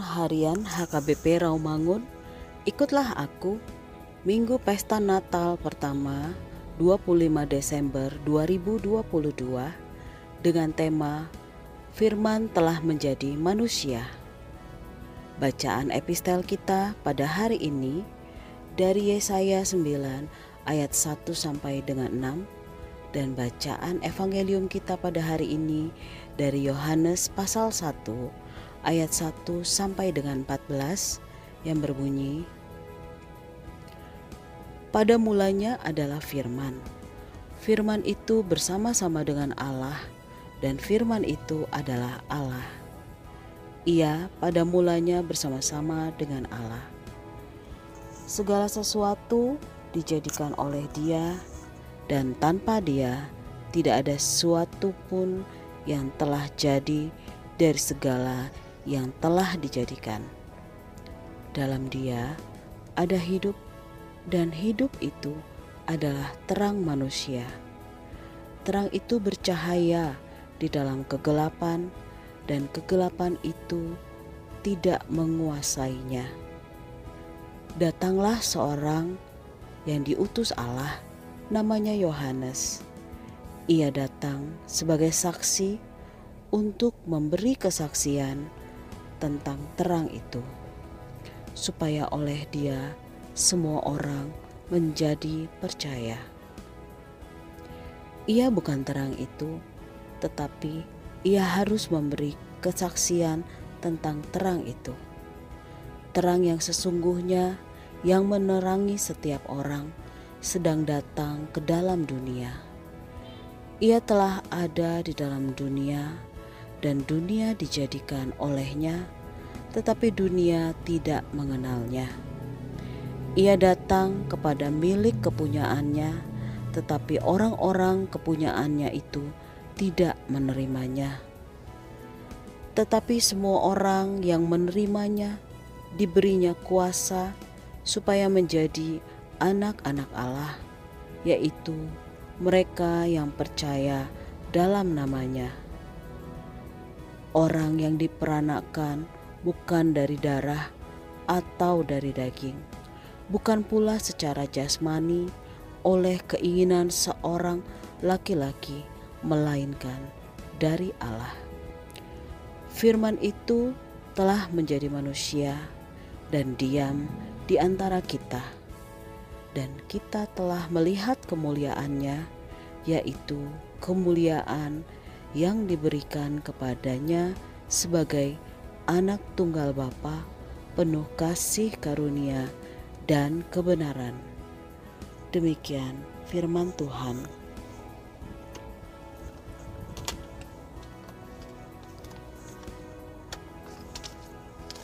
Harian HKBP Rawamangun Ikutlah aku Minggu Pesta Natal pertama 25 Desember 2022 dengan tema Firman telah menjadi manusia. Bacaan epistel kita pada hari ini dari Yesaya 9 ayat 1 sampai dengan 6 dan bacaan evangelium kita pada hari ini dari Yohanes pasal 1 ayat 1 sampai dengan 14 yang berbunyi Pada mulanya adalah firman. Firman itu bersama-sama dengan Allah dan firman itu adalah Allah. Ia pada mulanya bersama-sama dengan Allah. Segala sesuatu dijadikan oleh Dia dan tanpa Dia tidak ada sesuatu pun yang telah jadi dari segala yang telah dijadikan. Dalam Dia ada hidup, dan hidup itu adalah terang manusia. Terang itu bercahaya di dalam kegelapan, dan kegelapan itu tidak menguasainya. Datanglah seorang yang diutus Allah, namanya Yohanes. Ia datang sebagai saksi untuk memberi kesaksian tentang terang itu, supaya oleh Dia semua orang menjadi percaya. Ia bukan terang itu, tetapi ia harus memberi kesaksian tentang terang itu. Terang yang sesungguhnya yang menerangi setiap orang sedang datang ke dalam dunia. Ia telah ada di dalam dunia dan dunia dijadikan olehnya, tetapi dunia tidak mengenalnya. Ia datang kepada milik kepunyaannya, tetapi orang-orang kepunyaannya itu tidak menerimanya. Tetapi semua orang yang menerimanya diberinya kuasa supaya menjadi anak-anak Allah, yaitu mereka yang percaya dalam namanya Orang yang diperanakan bukan dari darah atau dari daging, bukan pula secara jasmani oleh keinginan seorang laki-laki, melainkan dari Allah. Firman itu telah menjadi manusia dan diam di antara kita, dan kita telah melihat kemuliaannya, yaitu kemuliaan yang diberikan kepadanya sebagai anak tunggal Bapa penuh kasih karunia dan kebenaran. Demikian firman Tuhan.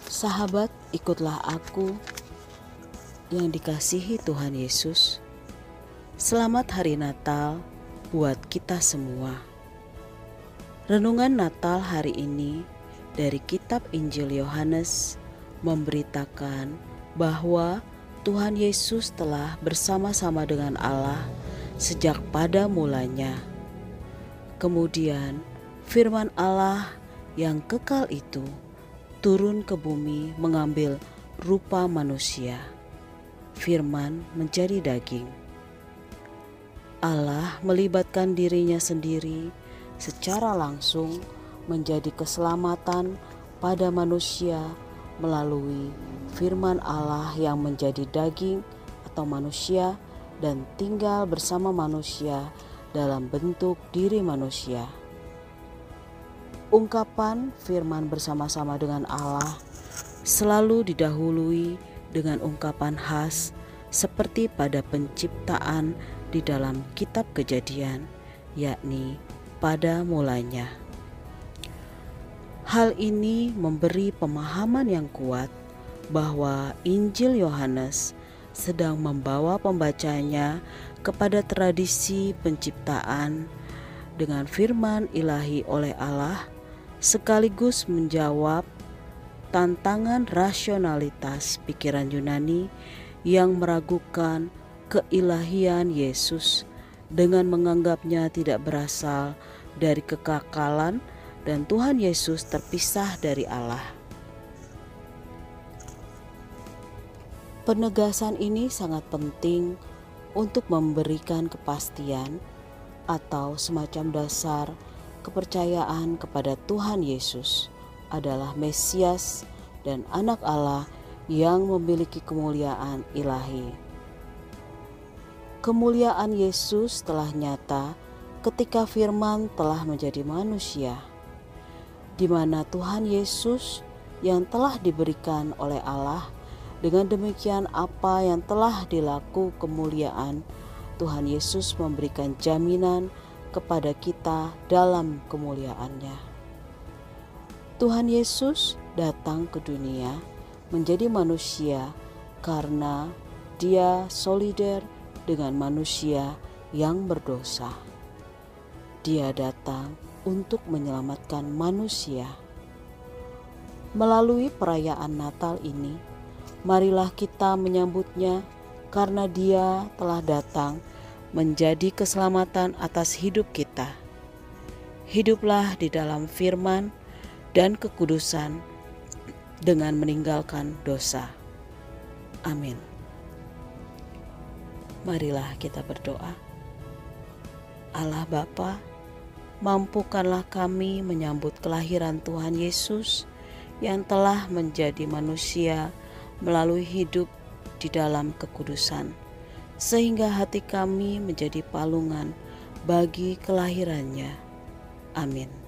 Sahabat, ikutlah aku yang dikasihi Tuhan Yesus. Selamat hari Natal buat kita semua. Renungan Natal hari ini dari kitab Injil Yohanes memberitakan bahwa Tuhan Yesus telah bersama-sama dengan Allah sejak pada mulanya. Kemudian firman Allah yang kekal itu turun ke bumi mengambil rupa manusia. Firman menjadi daging. Allah melibatkan dirinya sendiri secara langsung menjadi keselamatan pada manusia melalui firman Allah yang menjadi daging atau manusia dan tinggal bersama manusia dalam bentuk diri manusia. Ungkapan firman bersama-sama dengan Allah selalu didahului dengan ungkapan khas seperti pada penciptaan di dalam kitab Kejadian, yakni pada mulanya. Hal ini memberi pemahaman yang kuat bahwa Injil Yohanes sedang membawa pembacanya kepada tradisi penciptaan dengan firman ilahi oleh Allah sekaligus menjawab tantangan rasionalitas pikiran Yunani yang meragukan keilahian Yesus dengan menganggapnya tidak berasal dari kekakalan dan Tuhan Yesus terpisah dari Allah. Penegasan ini sangat penting untuk memberikan kepastian atau semacam dasar kepercayaan kepada Tuhan Yesus adalah Mesias dan Anak Allah yang memiliki kemuliaan ilahi. Kemuliaan Yesus telah nyata ketika Firman telah menjadi manusia, di mana Tuhan Yesus yang telah diberikan oleh Allah dengan demikian apa yang telah dilaku kemuliaan Tuhan Yesus memberikan jaminan kepada kita dalam kemuliaannya. Tuhan Yesus datang ke dunia menjadi manusia karena dia solider dengan manusia yang berdosa. Dia datang untuk menyelamatkan manusia. Melalui perayaan Natal ini, marilah kita menyambutnya karena Dia telah datang menjadi keselamatan atas hidup kita. Hiduplah di dalam firman dan kekudusan dengan meninggalkan dosa. Amin. Marilah kita berdoa. Allah Bapa, mampukanlah kami menyambut kelahiran Tuhan Yesus yang telah menjadi manusia melalui hidup di dalam kekudusan, sehingga hati kami menjadi palungan bagi kelahirannya. Amin.